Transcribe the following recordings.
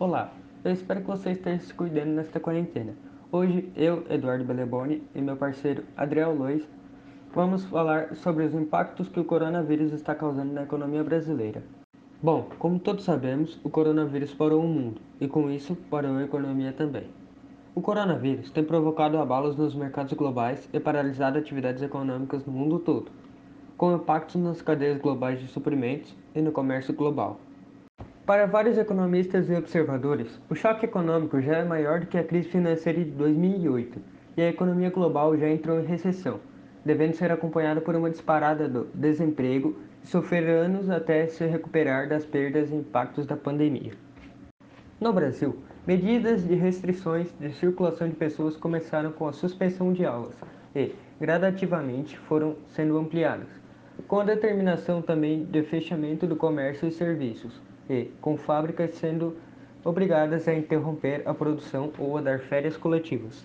Olá, eu espero que você esteja se cuidando nesta quarentena. Hoje, eu, Eduardo Beleboni, e meu parceiro Adriel Lois vamos falar sobre os impactos que o coronavírus está causando na economia brasileira. Bom, como todos sabemos, o coronavírus parou o mundo e, com isso, parou a economia também. O coronavírus tem provocado abalos nos mercados globais e paralisado atividades econômicas no mundo todo, com impactos nas cadeias globais de suprimentos e no comércio global. Para vários economistas e observadores, o choque econômico já é maior do que a crise financeira de 2008 e a economia global já entrou em recessão, devendo ser acompanhada por uma disparada do desemprego e sofrer anos até se recuperar das perdas e impactos da pandemia. No Brasil, medidas de restrições de circulação de pessoas começaram com a suspensão de aulas e, gradativamente, foram sendo ampliadas, com a determinação também de fechamento do comércio e serviços, e com fábricas sendo obrigadas a interromper a produção ou a dar férias coletivas.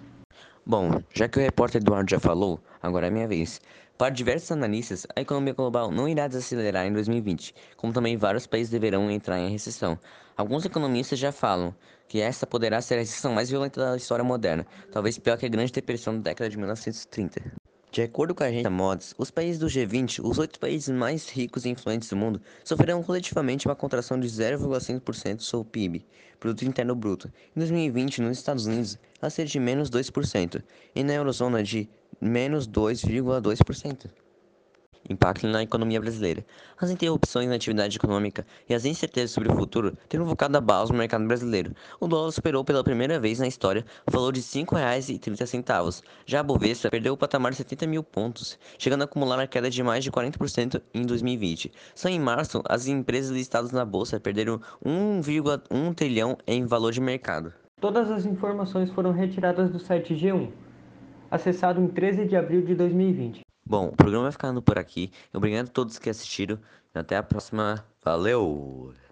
Bom, já que o repórter Eduardo já falou, agora é minha vez. Para diversos analistas, a economia global não irá desacelerar em 2020, como também vários países deverão entrar em recessão. Alguns economistas já falam que essa poderá ser a recessão mais violenta da história moderna, talvez pior que a Grande Depressão da década de 1930. De acordo com a agência Mods, os países do G20, os oito países mais ricos e influentes do mundo, sofrerão coletivamente uma contração de 0,5% do seu PIB, Produto Interno Bruto. Em 2020, nos Estados Unidos, ela será de menos 2%, e na Eurozona de menos 2,2% impacto na economia brasileira. As interrupções na atividade econômica e as incertezas sobre o futuro têm provocado abalos no mercado brasileiro. O dólar superou pela primeira vez na história o valor de R$ 5,30. Já a Bovespa perdeu o patamar de 70 mil pontos, chegando a acumular a queda de mais de 40% em 2020. Só em março, as empresas listadas na Bolsa perderam 1,1 trilhão em valor de mercado. Todas as informações foram retiradas do site G1, acessado em 13 de abril de 2020. Bom, o programa vai ficando por aqui. Obrigado a todos que assistiram. Até a próxima. Valeu!